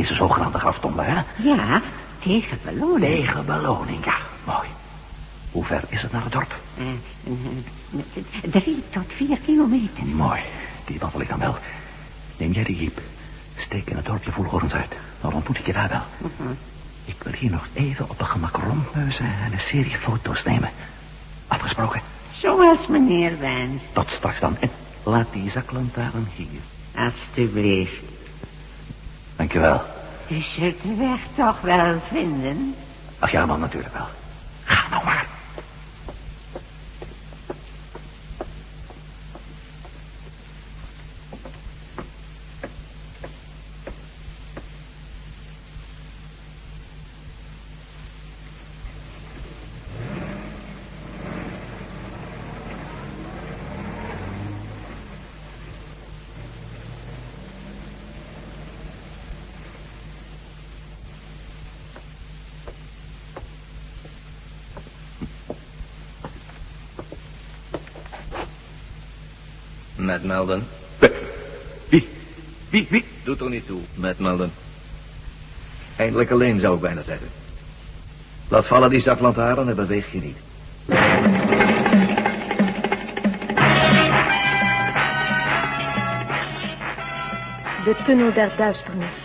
deze zogenaamde graftombe, hè? Ja, tegen beloning. Tegen beloning, ja. Mooi. Hoe ver is het naar het dorp? Uh, uh, drie tot vier kilometer. Mooi. Die wandel ik dan wel. Neem jij de jeep. Steek in het dorpje Voelhorens uit. Dan ontmoet ik je daar wel. Uh -huh. Ik wil hier nog even op een gemak rondneuzen en een serie foto's nemen. Afgesproken? Zoals meneer wenst. Tot straks dan. En laat die zaklantaarn hier. Alsjeblieft. Dankjewel. U zult de weg toch wel vinden? Ach ja, man, natuurlijk wel. Ga nou maar. Met Melden. Wie? Wie? Wie? Doet er niet toe, met Melden. Eindelijk alleen, zou ik bijna zeggen. Laat vallen die zaklantaarn en beweeg je niet. De Tunnel der Duisternis.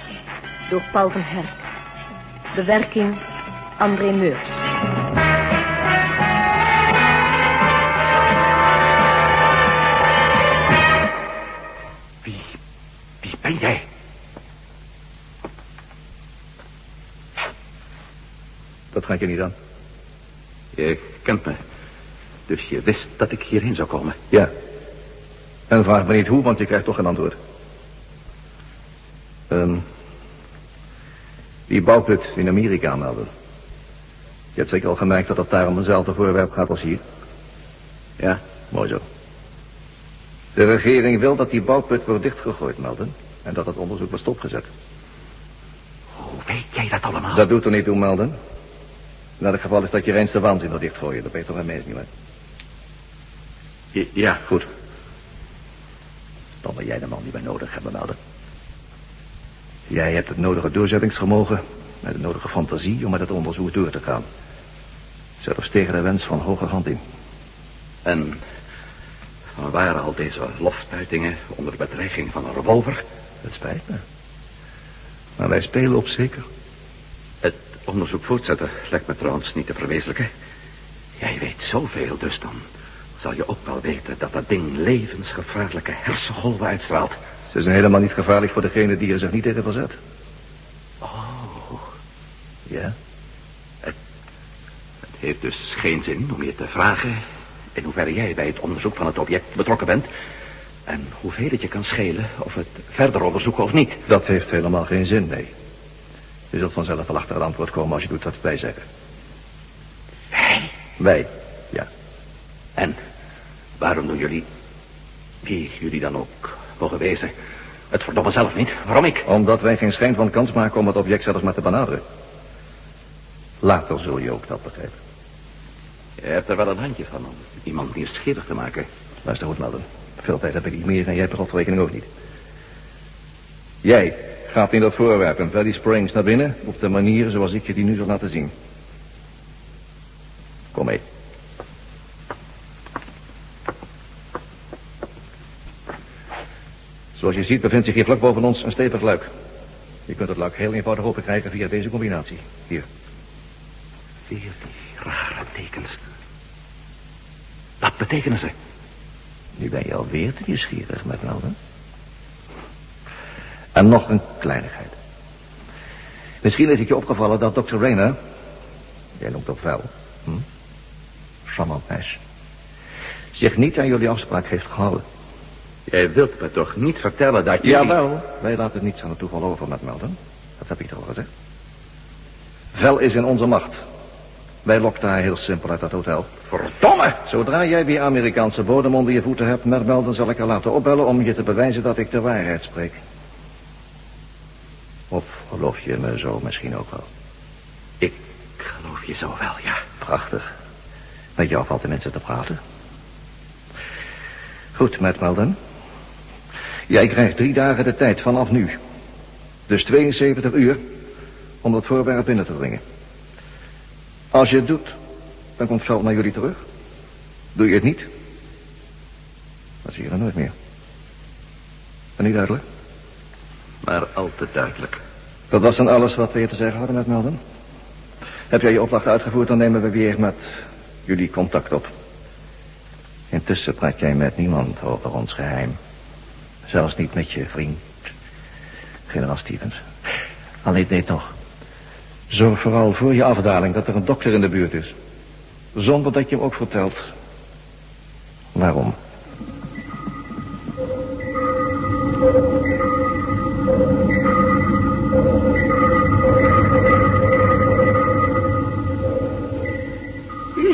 Door Paul van Herk. Bewerking André Meurs. Dat gaat je niet aan. Je kent me. Dus je wist dat ik hierheen zou komen. Ja. En vraag me niet hoe, want je krijgt toch geen antwoord. Um, die bouwput in Amerika melden. Je hebt zeker al gemerkt dat het daar om eenzelfde voorwerp gaat als hier. Ja. Mooi zo. De regering wil dat die bouwput wordt dichtgegooid, melden. En dat het onderzoek wordt stopgezet. Hoe weet jij dat allemaal? Dat doet er niet toe, melden. In elk geval is dat je reinste waanzin er dichtgooien. Dat weet toch een mens niet meer. Ja, goed. Dan ben jij de man die wij nodig hebben, melden. Jij hebt het nodige doorzettingsvermogen en de nodige fantasie om met het onderzoek door te gaan. Zelfs tegen de wens van hoge hand in. En waar waren al deze loftuitingen onder bedreiging van een revolver? Het spijt me. Maar wij spelen op zeker. Onderzoek voortzetten lijkt me trouwens niet te verwezenlijken. Jij weet zoveel, dus dan zal je ook wel weten dat dat ding levensgevaarlijke hersengolven uitstraalt. Ze zijn helemaal niet gevaarlijk voor degene die er zich niet tegen verzet. Oh. Ja? Het, het heeft dus geen zin om je te vragen... in hoeverre jij bij het onderzoek van het object betrokken bent... en hoeveel het je kan schelen of het verder onderzoeken of niet. Dat heeft helemaal geen zin, nee. Je zult vanzelf wel achter het antwoord komen als je doet wat wij zeggen. Wij? Wij, ja. En waarom doen jullie, wie jullie dan ook mogen wezen, het verdomme zelf niet? Waarom ik? Omdat wij geen schijn van kans maken om het object zelfs maar te benaderen. Later zul je ook dat begrijpen. Je hebt er wel een handje van om iemand nieuwsgierig te maken. Luister goed, Melden. Veel tijd heb ik niet meer en jij per slotverrekening ook niet. Jij gaat in dat voorwerp in Valley Springs naar binnen... op de manier zoals ik je die nu zal laten zien. Kom mee. Zoals je ziet bevindt zich hier vlak boven ons een stevig luik. Je kunt het luik heel eenvoudig open krijgen via deze combinatie. Hier. Weer die rare tekens. Wat betekenen ze? Nu ben je alweer te nieuwsgierig, met Melden. En nog een kleinigheid. Misschien is het je opgevallen dat Dr. Rayner... Jij noemt ook wel. Hm? Charmant meisje. Zich niet aan jullie afspraak heeft gehouden. Jij wilt me toch niet vertellen dat je... Jawel, wij laten niets aan het toeval over met Melden. Dat heb ik toch al gezegd. Vel is in onze macht. Wij lokten haar heel simpel uit dat hotel. Verdomme! Zodra jij weer Amerikaanse bodem onder je voeten hebt, Melden, zal ik haar laten opbellen om je te bewijzen dat ik de waarheid spreek. Of geloof je me zo misschien ook wel? Ik geloof je zo wel, ja. Prachtig. Met jou valt de mensen te praten. Goed, Matt Melden. Jij krijgt drie dagen de tijd vanaf nu. Dus 72 uur om dat voorwerp binnen te dringen. Als je het doet, dan komt Veld naar jullie terug. Doe je het niet, dan zie je er nooit meer. En niet duidelijk? Maar al te duidelijk. Dat was dan alles wat we hier te zeggen hadden met Melden. Heb jij je opdracht uitgevoerd, dan nemen we weer met jullie contact op. Intussen praat jij met niemand over ons geheim. Zelfs niet met je vriend, generaal Stevens. Alleen dit nog. Zorg vooral voor je afdaling dat er een dokter in de buurt is. Zonder dat je hem ook vertelt. Waarom?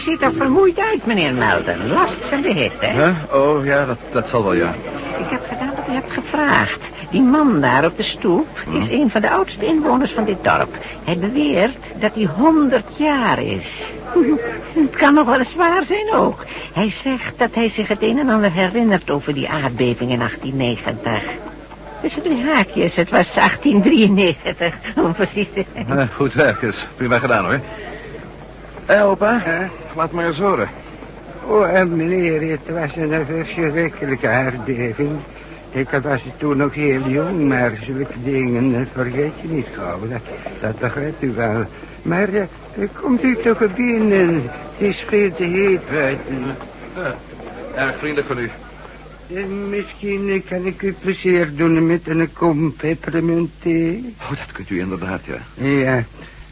Ziet er vermoeid uit, meneer Melden. Last van de hitte. Oh ja, dat, dat zal wel, ja. Ik heb gedaan wat u hebt gevraagd. Die man daar op de stoep is een van de oudste inwoners van dit dorp. Hij beweert dat hij 100 jaar is. Het kan nog wel eens waar zijn ook. Hij zegt dat hij zich het een en ander herinnert over die aardbeving in 1890. Tussen de haakjes, het was 1893, om precies te zijn. goed werk, is prima gedaan hoor. Hé, opa, laat maar eens horen. Oh, en meneer, het was een verschrikkelijke aardbeving. Ik was toen nog heel jong, maar zulke dingen eh, vergeet je niet gauw. Dat, dat begrijpt u wel. Maar eh, komt u toch binnen? Het is veel te heet buiten. erg vriendelijk van u. Eh, misschien eh, kan ik u plezier doen met een kom peppermint-thee. Oh, dat kunt u inderdaad, ja. Ja.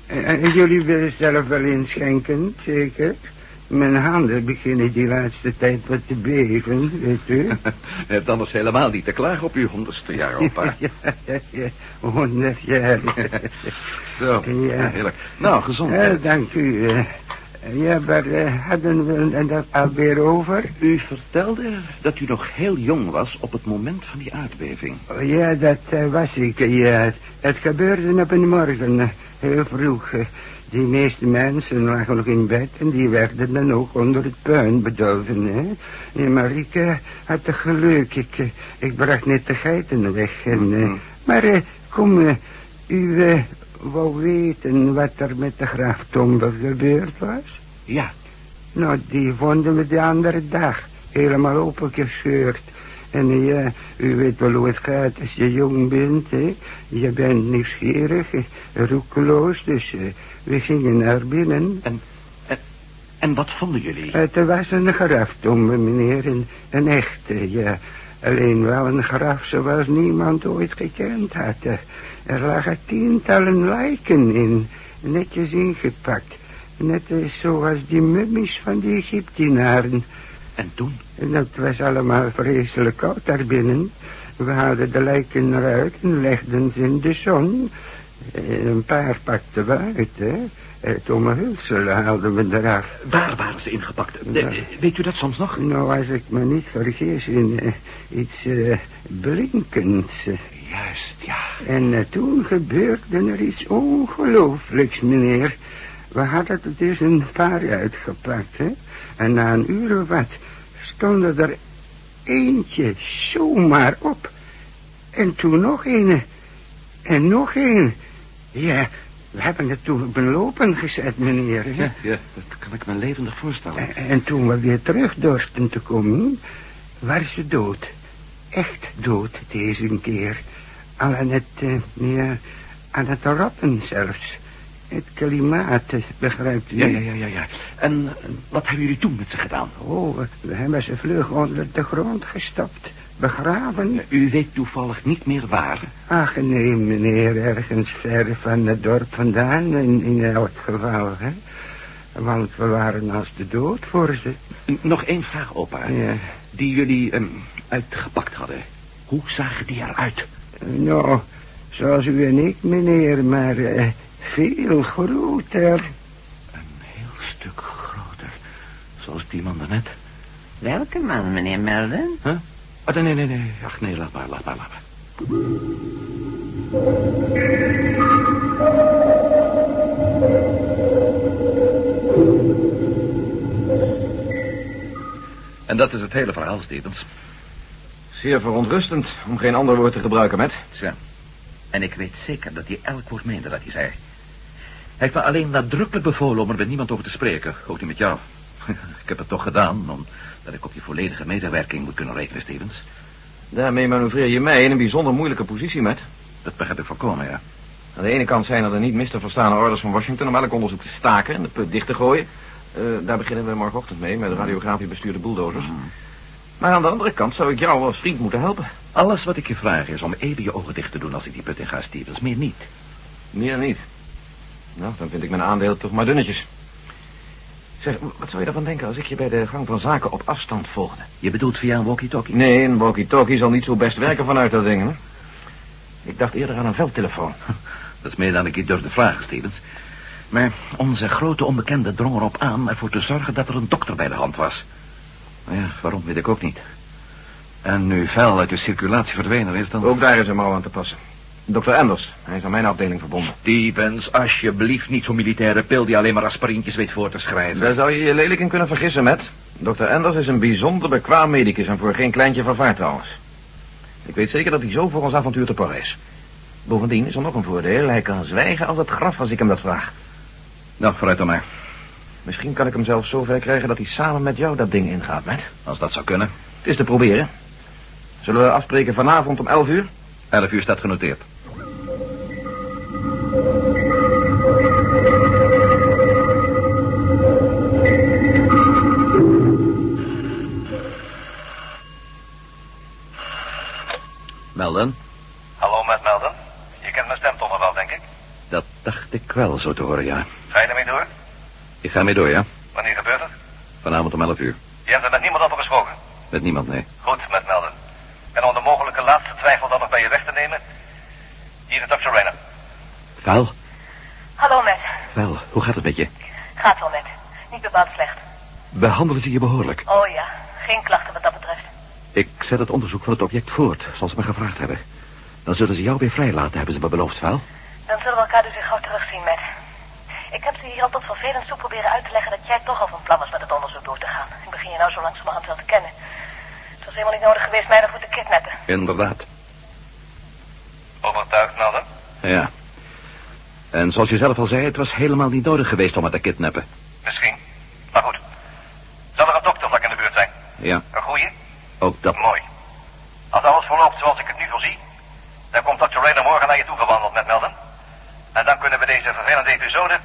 Eh, eh, jullie willen zelf wel inschenken, zeker? Mijn handen beginnen die laatste tijd wat te beven, weet u. Je hebt anders helemaal niet te klagen op uw honderdste jaar, opa. ja, honderd jaar. Zo, Ja. heerlijk. Nou, gezond. Ja, dank u. eh. Ja, maar eh, hadden we het daar alweer over? U vertelde dat u nog heel jong was op het moment van die aardbeving. Oh, Ja, dat eh, was ik. Ja, het gebeurde op een morgen, eh, vroeg. eh. Die meeste mensen lagen nog in bed en die werden dan ook onder het puin bedolven. Hè? Ja, maar ik eh, had toch geluk. Ik, eh, ik bracht net de geiten weg. En, eh, Maar eh, kom, eh, u eh, wou weten wat er met de graftombe gebeurd was? Ja, Nou, die vonden we de andere dag. Helemaal opengescheurd. En ja, u weet wel hoe het gaat als je jong bent, hè. Je bent nieuwsgierig, roekeloos, dus eh, we gingen naar binnen. en, en, en wat vonden jullie? Het was een graftombe, meneer, een, een echte, ja. Alleen wel een graf zoals niemand ooit gekend had. Er lagen tientallen lijken in, netjes ingepakt. Net eh, zoals die mummies van die Egyptenaren. En toen? En dat was allemaal vreselijk koud daarbinnen. We haalden de lijken eruit en legden ze in de zon. Eh, Een paar pakten we uit, hè. Het omhulsel haalden we eraf. Waar waren ze ingepakt? Eh, eh, weet u dat soms nog? Nou, als ik me niet vergis in eh, iets eh, blinkends. Juist, ja. En eh, toen gebeurde er iets ongelooflijks, meneer. We hadden er dus een paar uitgepakt, hè. En na een uur of wat stonden er eentje zomaar op. En toen nog een. En nog een. Ja, we hebben het toen op een lopen gezet, meneer. Ja, ja, dat kan ik me levendig voorstellen. En, en toen we weer terug dorsten te komen, waren ze dood. Echt dood deze keer. Al aan het, eh, ja, aan het rotten zelfs. Het klimaat, eh, begrijpt u? Ja, ja, ja, ja, ja. En eh, wat hebben jullie toen met ze gedaan? Oh, we hebben ze vlug onder de grond gestopt. Begraven. Eh, U weet toevallig niet meer waar. Ach, nee, meneer, ergens ver van het dorp vandaan, in, in elk geval, hè. Want we waren als de dood voor ze. Nog één vraag, opa. Ja. Die jullie ehm, uitgepakt hadden. Hoe zagen die eruit? Nou, zoals u en ik, meneer, maar veel groter. Een heel stuk groter. Zoals die man daarnet. Welke man, meneer Melden? Huh? Oh, nee, nee, nee, nee. Ach, nee, laat maar, laat maar, laat maar. En dat is het hele verhaal, Stevens. Zeer verontrustend, om geen ander woord te gebruiken, met. Tja. En ik weet zeker dat hij elk woord meende dat hij zei. Hij heeft me alleen nadrukkelijk bevolen om er met niemand over te spreken. Ook niet met jou. ik heb het toch gedaan, omdat ik op je volledige medewerking moet kunnen rekenen, Stevens. Daarmee manoeuvreer je mij in een bijzonder moeilijke positie, met. Dat begrijp ik voorkomen, ja. Aan de ene kant zijn er de niet mis te verstaande orders van Washington... om elk onderzoek te staken en de put dicht te gooien. Eh, daar beginnen we morgenochtend mee, met de radiografie bestuurde bulldozers. Maar aan de andere kant zou ik jou als vriend moeten helpen. Alles wat ik je vraag is om even je ogen dicht te doen als ik die put in ga, Stevens. Meer niet. Meer niet. Nou, dan vind ik mijn aandeel toch maar dunnetjes. Zeg, wat zou je ervan denken als ik je bij de gang van zaken op afstand volgde? Je bedoelt via een walkie-talkie? Nee, een walkie-talkie zal niet zo best werken vanuit dat ding, hè? Ik dacht eerder aan een veldtelefoon. Dat is meer dan ik je durfde vragen, Stevens. Maar onze grote onbekende drong erop aan ervoor te zorgen dat er een dokter bij de hand was. Maar ja, waarom weet ik ook niet. En nu vuil uit de circulatie verdwenen is, dan... Ook daar is een mouw aan te passen. Dr. Anders, hij is aan mijn afdeling verbonden. Stevens, alsjeblieft niet zo'n militaire pil die alleen maar aspirintjes weet voor te schrijven. Daar zou je je lelijk in kunnen vergissen, met. Dr. Anders is een bijzonder bekwaam medicus en voor geen kleintje vervaard trouwens. Ik weet zeker dat hij zo voor ons avontuur te porren is. Bovendien is er nog een voordeel. Hij kan zwijgen als het graf als ik hem dat vraag. Nou, vooruit dan maar. Misschien kan ik hem zelfs zover krijgen dat hij samen met jou dat ding ingaat, met. Als dat zou kunnen. Het is te proberen. Zullen we afspreken vanavond om 11 uur? 11 uur staat genoteerd. Wel zo te horen, ja. Ga je ermee door? Ik ga mee door, ja. Wanneer gebeurt het? Vanavond om 11 uur. Je hebt er met niemand over gesproken. Met niemand, nee. Goed, met Melden. En om de mogelijke laatste twijfel dan nog bij je weg te nemen... Hier is Dr. Rayner. Val, Hallo, Matt. wel, hoe gaat het met je? Gaat wel, Matt. Niet bepaald slecht. Behandelen ze je behoorlijk? Oh ja, geen klachten wat dat betreft. Ik zet het onderzoek van het object voort, zoals ze me gevraagd hebben. Dan zullen ze jou weer vrijlaten, hebben ze me beloofd, Val. Dan zullen we elkaar dus weer gauw terugzien, Matt. Ik heb ze hier al tot vervelend toe proberen uit te leggen dat jij toch al van plan was met het onderzoek door te gaan. Ik begin je nou zo langzamerhand wel te kennen. Het was helemaal niet nodig geweest mij ervoor te kidnappen. Inderdaad. Overtuigd, Melden? Ja. En zoals je zelf al zei, het was helemaal niet nodig geweest om me te kidnappen. Misschien. Maar goed. Zal er een dokter vlak in de buurt zijn? Ja, Een goeie? ook dat. Mooi. Als alles verloopt zoals ik het nu voorzie... dan komt Dr. Rayner morgen naar je toe gewandeld met Melden. En dan kunnen we deze vervelende episode...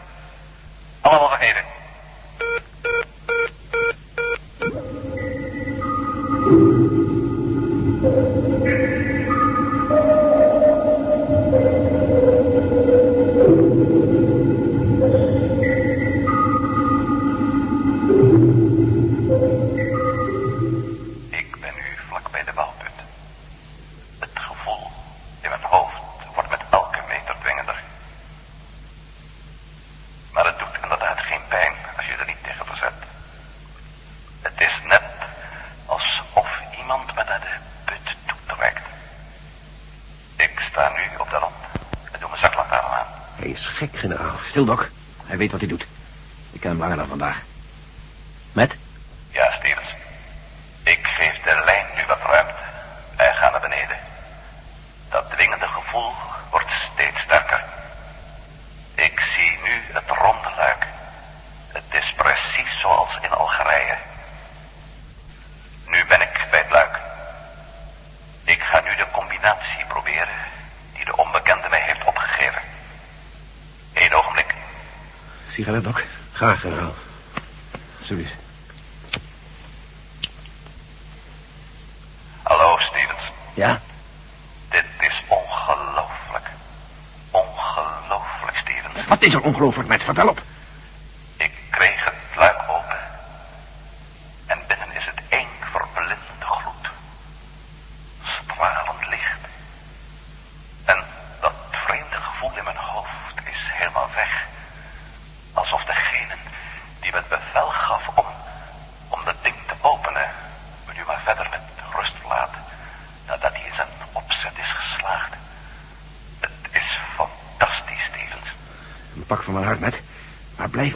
generaal. develop.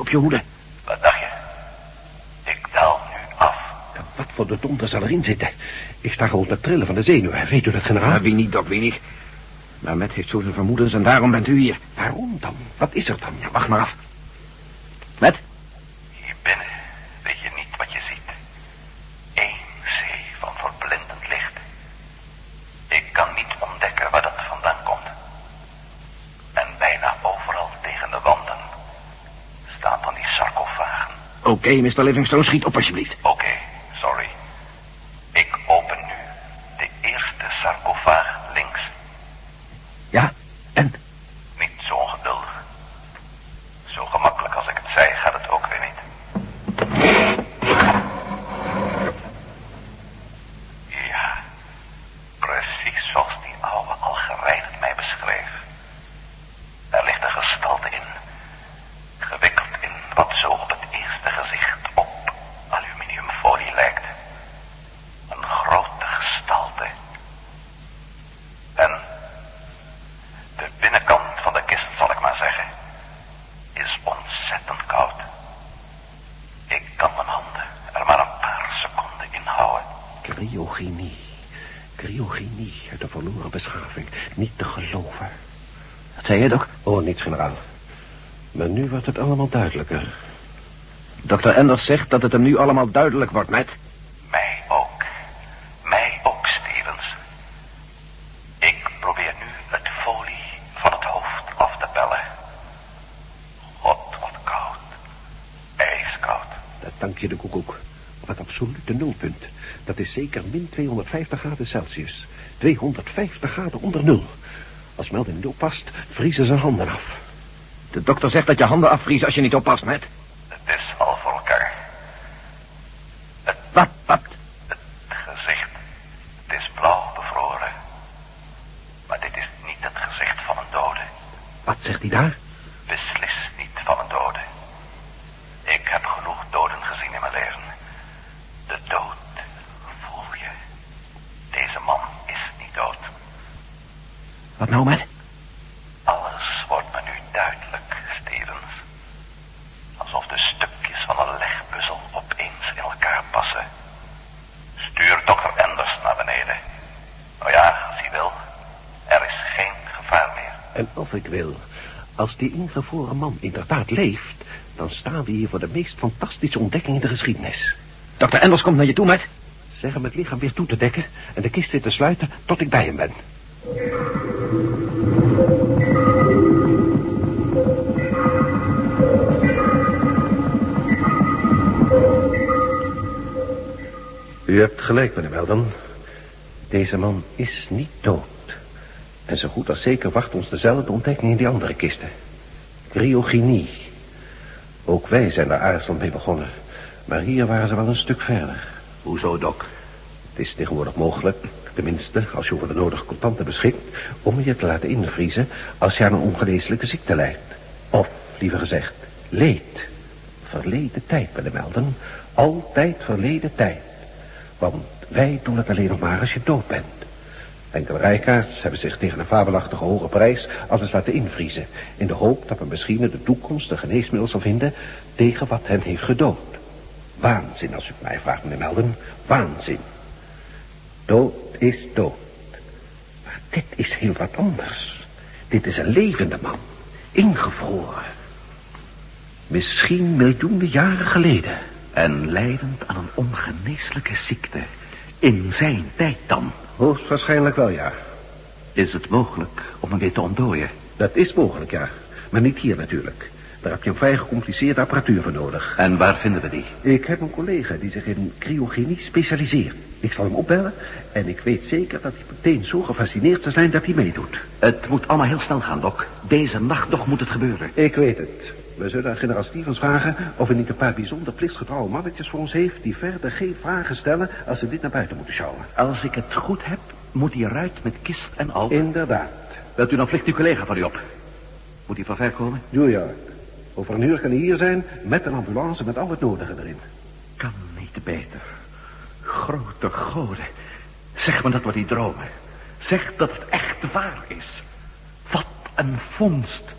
Op je hoede. Wat dacht je? Ik daal nu af. Wat voor de donder zal erin zitten? Ik sta gewoon te trillen van de zenuwen. Weet u dat, generaal? Ja, wie niet, Doc, wie niet. Maar Met heeft zo zijn vermoedens en daarom bent u hier. Waarom dan? Wat is er dan? Ja, wacht maar af. Met? Hier binnen weet je niet wat je ziet. Eén zee van verblindend licht. Ik kan niet ontdekken waar dat vandaan komt. En bijna overal tegen de wanden staan van die Oké, Mr. Livingstone, schiet op alsjeblieft. Oké, sorry. Ik open nu de eerste sarcofaag links. Ja, en? Niet zo ongeduldig. Zo gemakkelijk als ik het zei, gaat het ook weer niet. Ja, precies zoals die oude Algerijn het mij beschreef. Er ligt een gestalte in, gewikkeld in wat zo op het eerste gezicht op aluminiumfolie lijkt. Een grote gestalte. En de binnenkant van de kist, zal ik maar zeggen, is ontzettend koud. Ik kan mijn handen er maar een paar seconden in houden. Cryogenie. Cryogenie uit de verloren beschaving. Niet te geloven. Wat zei je, Doc? Oh, niets, generaal. Maar nu wordt het allemaal duidelijker. Dr. Enders zegt dat het hem nu allemaal duidelijk wordt, Met. Mij ook. Mij ook, Stevens. Ik probeer nu het folie van het hoofd af te pellen. God, wat koud. Ijskoud. Dat dank je de koekoek. Op het absolute nulpunt. Dat is zeker min 250 graden Celsius. 250 graden onder nul. Als Melden niet oppast, vriezen zijn handen af. De dokter zegt dat je handen afvriezen als je niet oppast, Met. Het is al voor elkaar. Wat, wat? Het gezicht. Het is blauw bevroren. Maar dit is niet het gezicht van een dode. Wat zegt hij daar? Beslist niet van een dode. Ik heb genoeg doden gezien in mijn leven. De dood voel je. Deze man is niet dood. Alles wordt me nu duidelijk, Stevens. Alsof de stukjes van een legpuzzel opeens in elkaar passen. Stuur dokter Enders naar beneden. Nou ja, als hij wil. Er is geen gevaar meer. En of ik wil, als die ingevroren man inderdaad leeft... dan staan we hier voor de meest fantastische ontdekking in de geschiedenis. Dr. Enders komt naar je toe, Met. Zeg hem het lichaam weer toe te dekken... en de kist weer te sluiten tot ik bij hem ben. U hebt gelijk, meneer Weldon. Deze man is niet dood. En zo goed als zeker wacht ons dezelfde ontdekking in die andere kisten. Cryogenie. Ook wij zijn daar aarzelend mee begonnen. Maar hier waren ze wel een stuk verder. Hoezo, Doc? Het is tegenwoordig mogelijk, tenminste als je over de nodige contanten beschikt... om je te laten invriezen als je aan een ongeneeslijke ziekte lijdt. Of, liever gezegd, leed. Verleden tijd, meneer Melden. Altijd verleden tijd. Want wij doen het alleen nog maar als je dood bent. Enkele rijkaards hebben zich tegen een fabelachtige hoge prijs alles laten invriezen... in de hoop dat men misschien in de toekomst een geneesmiddel zal vinden... tegen wat hen heeft gedood. Waanzin, als u het mij vraagt, meneer Melden. Waanzin. Dood is dood. Maar dit is heel wat anders. Dit is een levende man. Ingevroren. Misschien miljoenen jaren geleden. En lijdend aan een ongeneeslijke ziekte. In zijn tijd dan. Hoogstwaarschijnlijk wel, ja. Is het mogelijk om hem weer te ontdooien? Dat is mogelijk, ja. Maar niet hier natuurlijk. Daar heb je een vrij gecompliceerde apparatuur voor nodig. En waar vinden we die? Ik heb een collega die zich in cryogenie specialiseert. Ik zal hem opbellen en ik weet zeker dat hij meteen zo gefascineerd zal zijn dat hij meedoet. Het moet allemaal heel snel gaan, Doc. Deze nacht nog moet het gebeuren. Ik weet het. We zullen aan generaal Stevens vragen of hij niet een paar bijzonder plichtsgetrouwe mannetjes voor ons heeft... die verder geen vragen stellen als ze dit naar buiten moeten sjouwen. Als ik het goed heb, moet hij eruit met kist en al. Inderdaad. Wilt u dan vliegt uw collega van u op? Moet hij van ver komen? New York. Over een uur kan hij hier zijn met een ambulance met al het nodige erin. Kan niet beter. Grote goden. Zeg me dat we niet dromen. Zeg dat het echt waar is. Wat een vondst.